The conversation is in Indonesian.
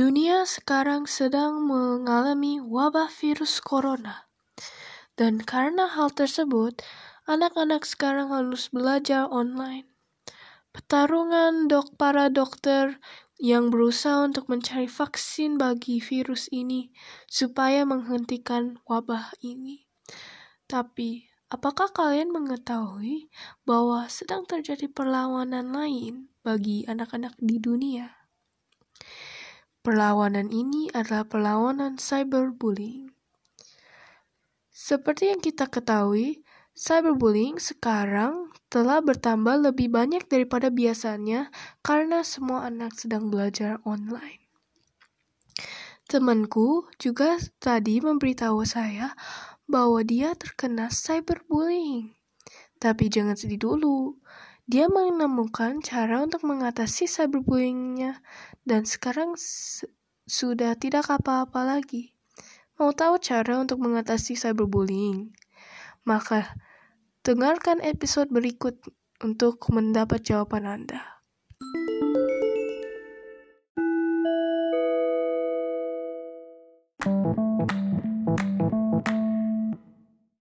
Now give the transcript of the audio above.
Dunia sekarang sedang mengalami wabah virus corona. Dan karena hal tersebut, anak-anak sekarang harus belajar online. Pertarungan dok para dokter yang berusaha untuk mencari vaksin bagi virus ini supaya menghentikan wabah ini. Tapi, apakah kalian mengetahui bahwa sedang terjadi perlawanan lain bagi anak-anak di dunia? Perlawanan ini adalah perlawanan cyberbullying. Seperti yang kita ketahui, cyberbullying sekarang telah bertambah lebih banyak daripada biasanya karena semua anak sedang belajar online. Temanku juga tadi memberitahu saya bahwa dia terkena cyberbullying. Tapi jangan sedih dulu. Dia menemukan cara untuk mengatasi cyberbullyingnya dan sekarang sudah tidak apa-apa lagi. Mau tahu cara untuk mengatasi cyberbullying? Maka dengarkan episode berikut untuk mendapat jawaban Anda.